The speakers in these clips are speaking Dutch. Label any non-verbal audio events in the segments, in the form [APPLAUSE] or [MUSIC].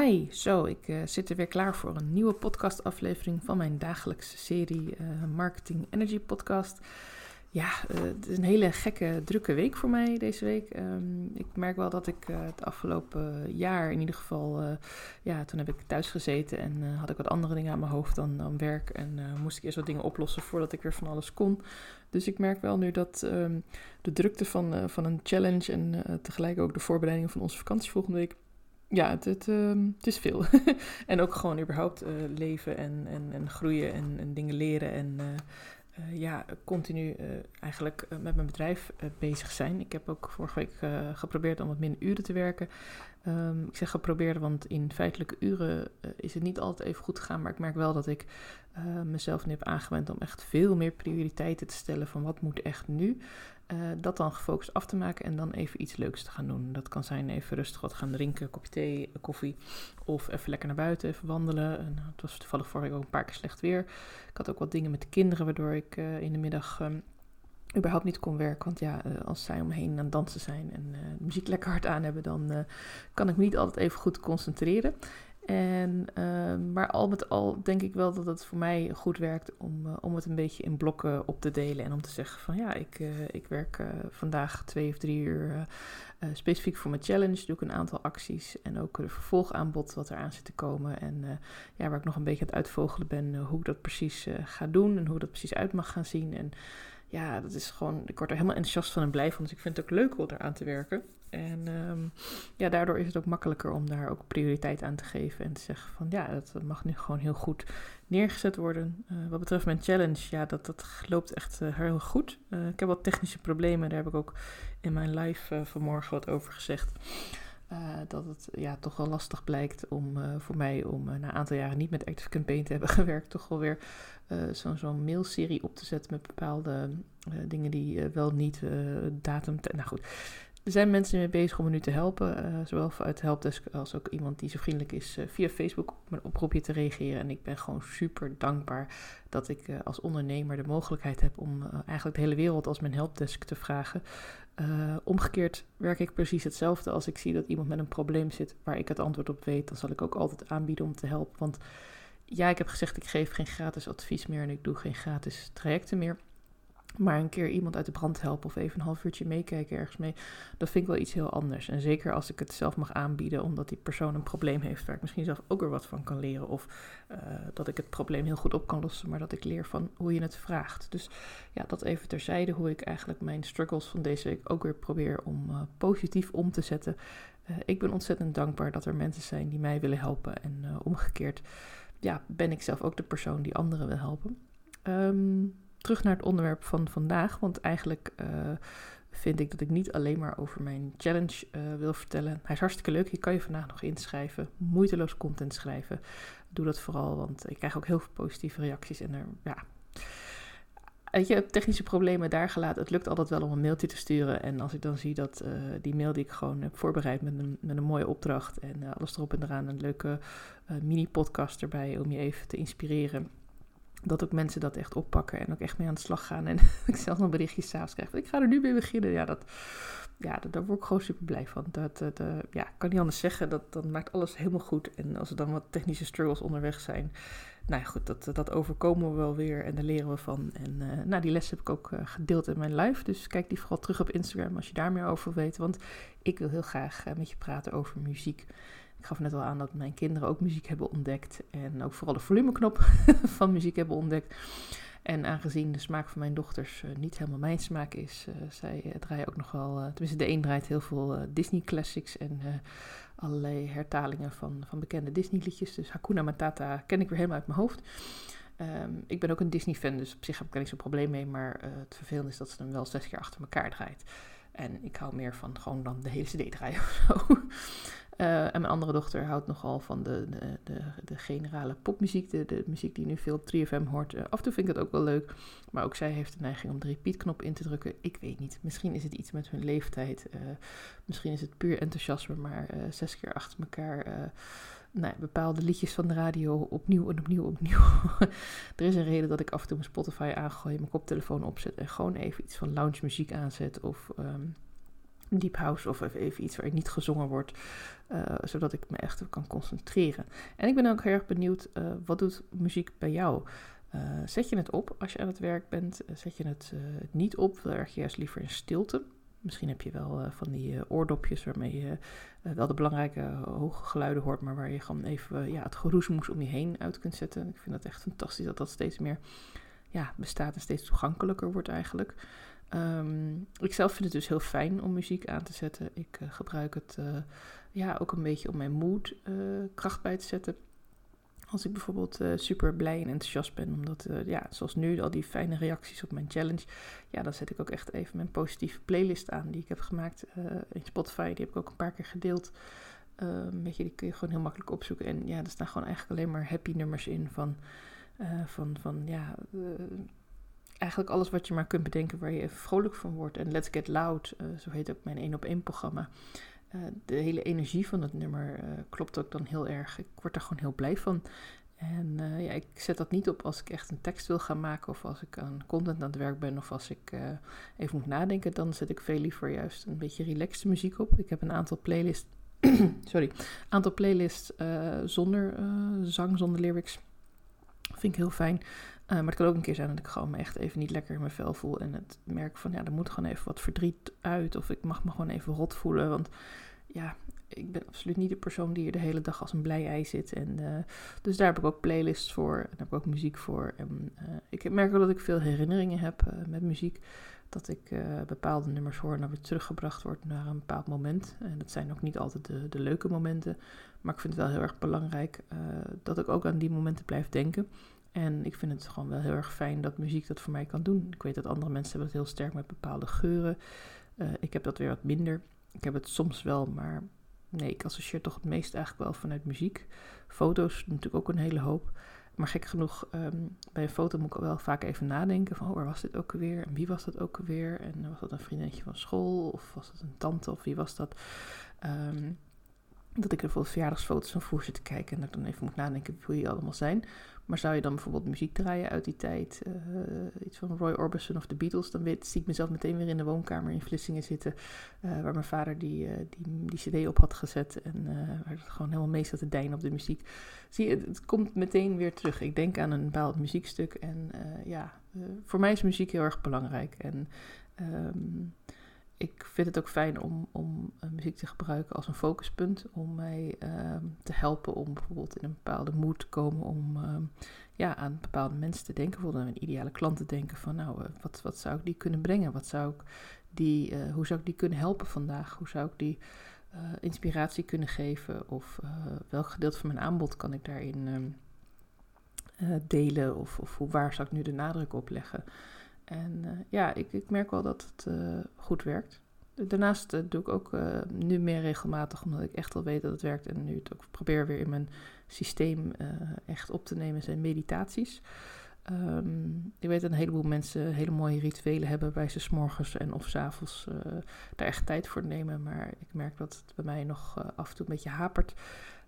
Hi, zo, ik uh, zit er weer klaar voor een nieuwe podcastaflevering van mijn dagelijkse serie uh, Marketing Energy Podcast. Ja, uh, het is een hele gekke, drukke week voor mij deze week. Um, ik merk wel dat ik het afgelopen jaar in ieder geval, ja, toen heb ik thuis gezeten en had ik wat andere dingen aan mijn hoofd dan, dan werk. En moest ik eerst wat dingen oplossen voordat ik weer van alles kon. Dus ik merk wel nu dat um, de drukte van, van een challenge en tegelijk ook de voorbereidingen van onze vakantie volgende week ja, het, het, het, is veel. [LAUGHS] en ook gewoon überhaupt uh, leven en, en, en groeien en, en dingen leren. En uh, ja, continu eigenlijk met mijn bedrijf bezig zijn. Ik heb ook vorige week geprobeerd om wat minder uren te werken. Um, ik zeg geprobeerd, want in feitelijke uren is het niet altijd even goed gegaan. Maar ik merk wel dat ik mezelf nu heb aangewend om echt veel meer prioriteiten te stellen van wat moet echt nu. Uh, dat dan gefocust af te maken en dan even iets leuks te gaan doen. Dat kan zijn even rustig wat gaan drinken, kopje thee, koffie. Of even lekker naar buiten, even wandelen. En, het was toevallig vorige week ook een paar keer slecht weer. Ik had ook wat dingen met de kinderen, waardoor ik in de middag um, überhaupt niet kon werken. Want ja, uh, als zij omheen aan het dansen zijn en muziek lekker hard aan hebben, dan kan ik me niet altijd even goed concentreren. En, maar al met al denk ik wel dat het voor mij goed werkt om, om het een beetje in blokken op te delen. En om te zeggen van ja, ik, ik werk vandaag twee of drie uur specifiek voor mijn challenge. Doe ik een aantal acties en ook een vervolgaanbod wat eraan zit te komen. En ja, waar ik nog een beetje aan het uitvogelen ben hoe ik dat precies ga doen en hoe dat precies uit mag gaan zien. En ja, dat is gewoon, ik word er helemaal enthousiast van en blij van. Dus ik vind het ook leuk om eraan te werken. En um, ja, daardoor is het ook makkelijker om daar ook prioriteit aan te geven. En te zeggen van ja, dat mag nu gewoon heel goed neergezet worden. Uh, wat betreft mijn challenge, ja, dat, dat loopt echt uh, heel goed. Uh, ik heb wat technische problemen, daar heb ik ook in mijn live vanmorgen wat over gezegd. Dat het ja, toch wel lastig blijkt om voor mij om na een aantal jaren niet met Active Campaign te [LAUGHS] hebben gewerkt, toch wel weer zo'n zo mailserie op te zetten met bepaalde dingen die wel niet datum. Nou goed, er zijn mensen mee bezig om me nu te helpen, uh, zowel vanuit Helpdesk als ook iemand die zo vriendelijk is uh, via Facebook op mijn oproepje te reageren. En ik ben gewoon super dankbaar dat ik uh, als ondernemer de mogelijkheid heb om eigenlijk de hele wereld als mijn helpdesk te vragen. omgekeerd werk ik precies hetzelfde als ik zie dat iemand met een probleem zit waar ik het antwoord op weet. Dan zal ik ook altijd aanbieden om te helpen. Want ja, ik heb gezegd ik geef geen gratis advies meer en ik doe geen gratis trajecten meer. Maar een keer iemand uit de brand helpen of even een half uurtje meekijken ergens mee, dat vind ik wel iets heel anders. En zeker als ik het zelf mag aanbieden, omdat die persoon een probleem heeft waar ik misschien zelf ook weer wat van kan leren. Of uh, dat ik het probleem heel goed op kan lossen, maar dat ik leer van hoe je het vraagt. Dus ja, dat even terzijde, hoe ik eigenlijk mijn struggles van deze week ook weer probeer om uh, positief om te zetten. Uh, ik ben ontzettend dankbaar dat er mensen zijn die mij willen helpen. En omgekeerd, ja, ben ik zelf ook de persoon die anderen wil helpen. Um, terug naar het onderwerp van vandaag. Want eigenlijk uh, vind ik dat ik niet alleen maar over mijn challenge uh, wil vertellen. Hij is hartstikke leuk. Je kan je vandaag nog inschrijven. Moeiteloos content schrijven. Doe dat vooral, want ik krijg ook heel veel positieve reacties. En er, ja. Weet je, technische problemen daar gelaten. Het lukt altijd wel om een mailtje te sturen. En als ik dan zie dat uh, die mail die ik gewoon heb voorbereid met een, met een mooie opdracht en alles erop en eraan, een leuke mini-podcast erbij om je even te inspireren dat ook mensen dat echt oppakken en ook echt mee aan de slag gaan. En [LAUGHS] ik zelf nog berichtjes s'avonds krijg. Ik ga er nu mee beginnen. Ja, dat, ja daar word ik gewoon super blij van. Dat, uh, ja, ik kan niet anders zeggen. Dat, dat maakt alles helemaal goed. En als er dan wat technische struggles onderweg zijn. Nou ja, goed, dat, dat overkomen we wel weer en daar leren we van. En uh, nou, die les heb ik ook uh, gedeeld in mijn live. Dus kijk die vooral terug op Instagram als je daar meer over weet. Want ik wil heel graag met je praten over muziek. Ik gaf net al aan dat mijn kinderen ook muziek hebben ontdekt. En ook vooral de volumeknop [LAUGHS] van muziek hebben ontdekt. En aangezien de smaak van mijn dochters uh, niet helemaal mijn smaak is, uh, zij uh, draaien ook nog wel, tenminste de een draait heel veel Disney classics en allerlei hertalingen van, van bekende Disney liedjes. Dus Hakuna Matata ken ik weer helemaal uit mijn hoofd. Um, ik ben ook een Disney fan, dus op zich heb ik er niet zo'n probleem mee. Maar het vervelende is dat ze hem wel zes keer achter elkaar draait. En ik hou meer van gewoon dan de hele cd draaien of zo. Uh, [LAUGHS] en mijn andere dochter houdt nogal van de, de, de, generale popmuziek, de, de muziek die nu veel op 3FM hoort. Uh, af en toe vind ik het ook wel leuk, maar ook zij heeft de neiging om de repeat-knop in te drukken. Ik weet niet, misschien is het iets met hun leeftijd, uh, misschien is het puur enthousiasme, maar zes keer achter elkaar nou, bepaalde liedjes van de radio opnieuw en opnieuw opnieuw. [LAUGHS] er is een reden dat ik af en toe mijn Spotify aangooi, mijn koptelefoon opzet en gewoon even iets van lounge muziek aanzet of... Um, deep house of even iets waar niet gezongen wordt, zodat ik me echt kan concentreren. En ik ben ook heel erg benieuwd, wat doet muziek bij jou? zet je het op als je aan het werk bent? zet je het niet op? Werk je juist liever in stilte? Misschien heb je wel uh, van die uh, oordopjes waarmee je uh, wel de belangrijke hoge geluiden hoort, maar waar je gewoon even ja, het geroesmoes om je heen uit kunt zetten. Ik vind dat echt fantastisch dat dat steeds meer ja, bestaat en steeds toegankelijker wordt eigenlijk. Um, ik zelf vind het dus heel fijn om muziek aan te zetten. Ik gebruik het ja, ook een beetje om mijn mood kracht bij te zetten. Als ik bijvoorbeeld uh, super blij en enthousiast ben, omdat, uh, ja, zoals nu, al die fijne reacties op mijn challenge, ja, dan zet ik ook echt even mijn positieve playlist aan die ik heb gemaakt uh, in Spotify. Die heb ik ook een paar keer gedeeld. weet je, die kun je gewoon heel makkelijk opzoeken. En ja, er staan gewoon eigenlijk alleen maar happy nummers in van, van, van ja, eigenlijk alles wat je maar kunt bedenken waar je even vrolijk van wordt. En Let's Get Loud, zo heet ook mijn 1 op 1 programma. Eh, de hele energie van het nummer uh, klopt ook dan heel erg. Ik word er gewoon heel blij van. En uh, ja, ik zet dat niet op als ik echt een tekst wil gaan maken of als ik aan content aan het werk ben of als ik even moet nadenken. Dan zet ik veel liever juist een beetje relaxte muziek op. Ik heb een aantal playlists, [CLEARS THROAT] sorry, aantal playlists zonder zang, zonder lyrics. Vind ik heel fijn. Maar het kan ook een keer zijn dat ik gewoon me echt even niet lekker in mijn vel voel. En het merk van ja, er moet gewoon even wat verdriet uit. Of ik mag me gewoon even rot voelen. Want ja, ik ben absoluut niet de persoon die hier de hele dag als een blij ei zit. En, uh, dus daar heb ik ook playlists voor. En daar heb ik ook muziek voor. En uh, ik merk wel dat ik veel herinneringen heb met muziek. Dat ik bepaalde nummers hoor en dan weer teruggebracht wordt naar een bepaald moment. En dat zijn ook niet altijd de, de leuke momenten. Maar ik vind het wel heel erg belangrijk dat ik ook aan die momenten blijf denken. En ik vind het gewoon wel heel erg fijn dat muziek dat voor mij kan doen. Ik weet dat andere mensen hebben het heel sterk met bepaalde geuren. ik heb dat weer wat minder. Ik heb het soms wel, maar nee, ik associeer toch het meest eigenlijk wel vanuit muziek. Foto's natuurlijk ook een hele hoop. Maar gek genoeg, ehm, bij een foto moet ik wel vaak even nadenken van oh, waar was dit ook alweer en wie was dat ook alweer en was dat een vriendinnetje van school of was dat een tante of wie was dat? Um, dat ik er bijvoorbeeld verjaardagsfoto's van voor zit te kijken en dat ik dan even moet nadenken wie die allemaal zijn. Maar zou je dan bijvoorbeeld muziek draaien uit die tijd, uh, iets van Roy Orbison of de Beatles, dan weet, zie ik mezelf meteen weer in de woonkamer in Vlissingen zitten, uh, waar mijn vader die, uh, die, die cd op had gezet en waar het gewoon helemaal mee zat te deinen op de muziek. Zie je, het, komt meteen weer terug. Ik denk aan een bepaald muziekstuk en ja, voor mij is muziek heel erg belangrijk. En um, ik vind het ook fijn om, om uh, muziek te gebruiken als een focuspunt. Om mij uh, te helpen om bijvoorbeeld in een bepaalde moed te komen. Om uh, ja, aan bepaalde mensen te denken. Bijvoorbeeld aan een ideale klant te denken van nou, eh, wat, wat zou ik die kunnen brengen? Wat zou ik die, eh, hoe zou ik die kunnen helpen vandaag? Hoe zou ik die inspiratie kunnen geven? Of welk gedeelte van mijn aanbod kan ik daarin ehm, delen? Of, of waar zou ik nu de nadruk op leggen? En uh, ja, ik, ik, merk wel dat het uh, goed werkt. Daarnaast uh, doe ik ook nu meer regelmatig, omdat ik echt wel weet dat het werkt. En nu het ook probeer weer in mijn systeem echt op te nemen, zijn meditaties. Um, ik weet dat een heleboel mensen hele mooie rituelen hebben waarbij ze s'morgens en of s'avonds daar echt tijd voor nemen. Maar ik merk dat het bij mij nog af en toe een beetje hapert.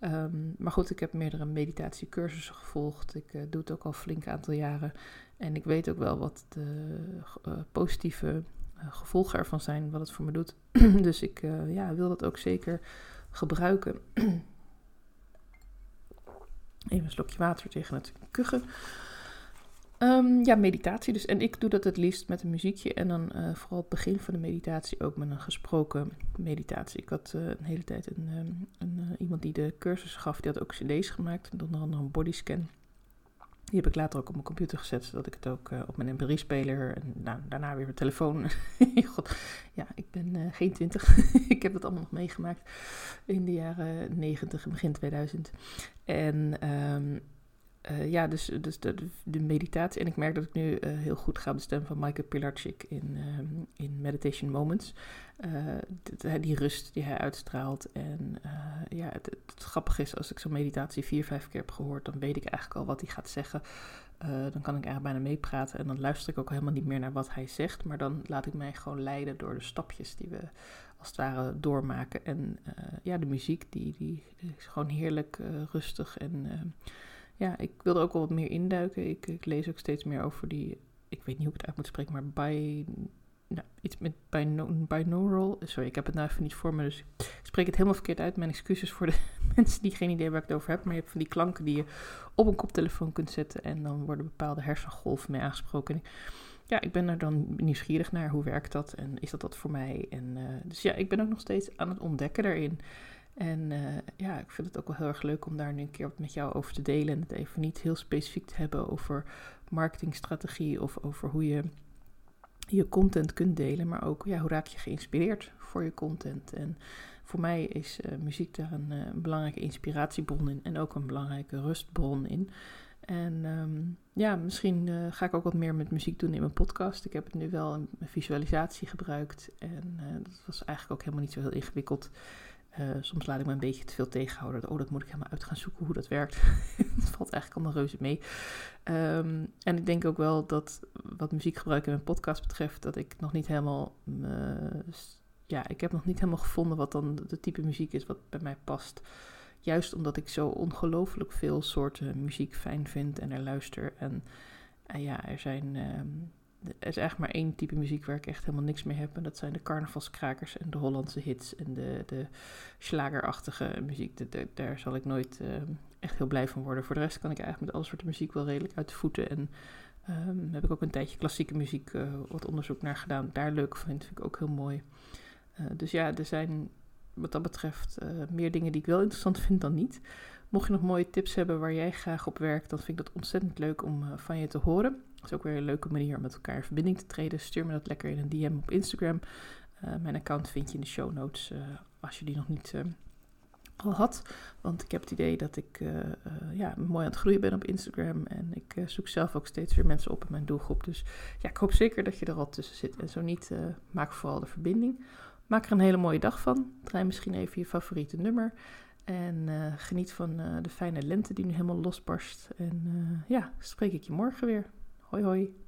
Um, maar goed, ik heb meerdere meditatiecursussen gevolgd. Ik doe het ook al flink aantal jaren. En ik weet ook wel wat de uh, positieve uh, gevolgen ervan zijn, wat het voor me doet. [CLEARS THROAT] dus ik ja, wil dat ook zeker gebruiken. [CLEARS THROAT] Even een slokje water tegen het kuchen. Um, ja, meditatie dus. En ik doe dat het liefst met een muziekje. En dan vooral het begin van de meditatie ook met een gesproken meditatie. Ik had een hele tijd een, um, een iemand die de cursus gaf, die had ook cd's gemaakt. Onder andere een bodyscan. Die heb ik later ook op mijn computer gezet, zodat ik het ook op mijn mp3-speler en nou, daarna weer mijn telefoon. [LAUGHS] God, ja, ik ben geen twintig. [LAUGHS] ik heb dat allemaal nog meegemaakt in de jaren 90 en begin 2000. En um, uh, ja, dus, dus de, de, meditatie. En ik merk dat ik nu uh, heel goed ga bestemmen van Michael Pilarczyk in, um, in Meditation Moments. Die rust die hij uitstraalt. En ja, het, het, grappige is, als ik zo'n meditatie vier, vijf keer heb gehoord, dan weet ik eigenlijk al wat hij gaat zeggen. dan kan ik eigenlijk bijna meepraten en dan luister ik ook helemaal niet meer naar wat hij zegt. Maar dan laat ik mij gewoon leiden door de stapjes die we als het ware doormaken. En ja, de muziek die, die is gewoon heerlijk rustig en ja, ik wil er ook wel wat meer induiken. Ik, ik lees ook steeds meer over die, ik weet niet hoe ik het uit moet spreken, maar nou, iets met binaural. Sorry, ik heb het nou even niet voor me, dus ik spreek het helemaal verkeerd uit. Mijn excuses voor de [LAUGHS] mensen die geen idee waar ik het over heb. Maar je hebt van die klanken die je op een koptelefoon kunt zetten en dan worden bepaalde hersengolven mee aangesproken. Ja, ik ben er dan nieuwsgierig naar. Hoe werkt dat en is dat dat voor mij? En, uh, dus ja, ik ben ook nog steeds aan het ontdekken daarin. En uh, ja, ik vind het ook wel heel erg leuk om daar nu een keer wat met jou over te delen. En het even niet heel specifiek te hebben over marketingstrategie of over hoe je je content kunt delen, maar ook ja, hoe raak je geïnspireerd voor je content. En voor mij is uh, muziek daar een, uh, belangrijke inspiratiebron in en ook een belangrijke rustbron in. En um, ja, misschien ga ik ook wat meer met muziek doen in mijn podcast. Ik heb het nu wel een visualisatie gebruikt en dat was eigenlijk ook helemaal niet zo heel ingewikkeld. Uh, soms laat ik me een beetje te veel tegenhouden. Oh, dat moet ik helemaal uit gaan zoeken hoe dat werkt. [LAUGHS] Het valt eigenlijk allemaal reuze mee. Um, en ik denk ook wel dat wat muziekgebruik in mijn podcast betreft, dat ik nog niet helemaal. Uh, ja, ik heb nog niet helemaal gevonden wat dan de type muziek is wat bij mij past. Juist omdat ik zo ongelooflijk veel soorten muziek fijn vind en er luister. En uh, ja, er zijn. Um, er is eigenlijk maar één type muziek waar ik echt helemaal niks mee heb. En dat zijn de carnavalskrakers en de Hollandse hits en de, de slagerachtige muziek. Daar zal ik nooit uh, echt heel blij van worden. Voor de rest kan ik eigenlijk met alle soorten muziek wel redelijk uit de voeten. En um, heb ik ook een tijdje klassieke muziek uh, wat onderzoek naar gedaan. Daar leuk vind, vind ik ook heel mooi. Uh, dus ja, er zijn wat dat betreft meer dingen die ik wel interessant vind dan niet. Mocht je nog mooie tips hebben waar jij graag op werkt, dan vind ik dat ontzettend leuk om van je te horen. Dat is ook weer een leuke manier om met elkaar in verbinding te treden. Stuur me dat lekker in een DM op Instagram. Uh, mijn account vind je in de show notes uh, als je die nog niet uh, al had. Want ik heb het idee dat ik ja, mooi aan het groeien ben op Instagram. En ik zoek zelf ook steeds weer mensen op in mijn doelgroep. Dus ja, ik hoop zeker dat je er al tussen zit. En zo niet, maak vooral de verbinding. Maak er een hele mooie dag van. Draai misschien even je favoriete nummer. En geniet van de fijne lente die nu helemaal losbarst. En ja, spreek ik je morgen weer. Hoi hoi.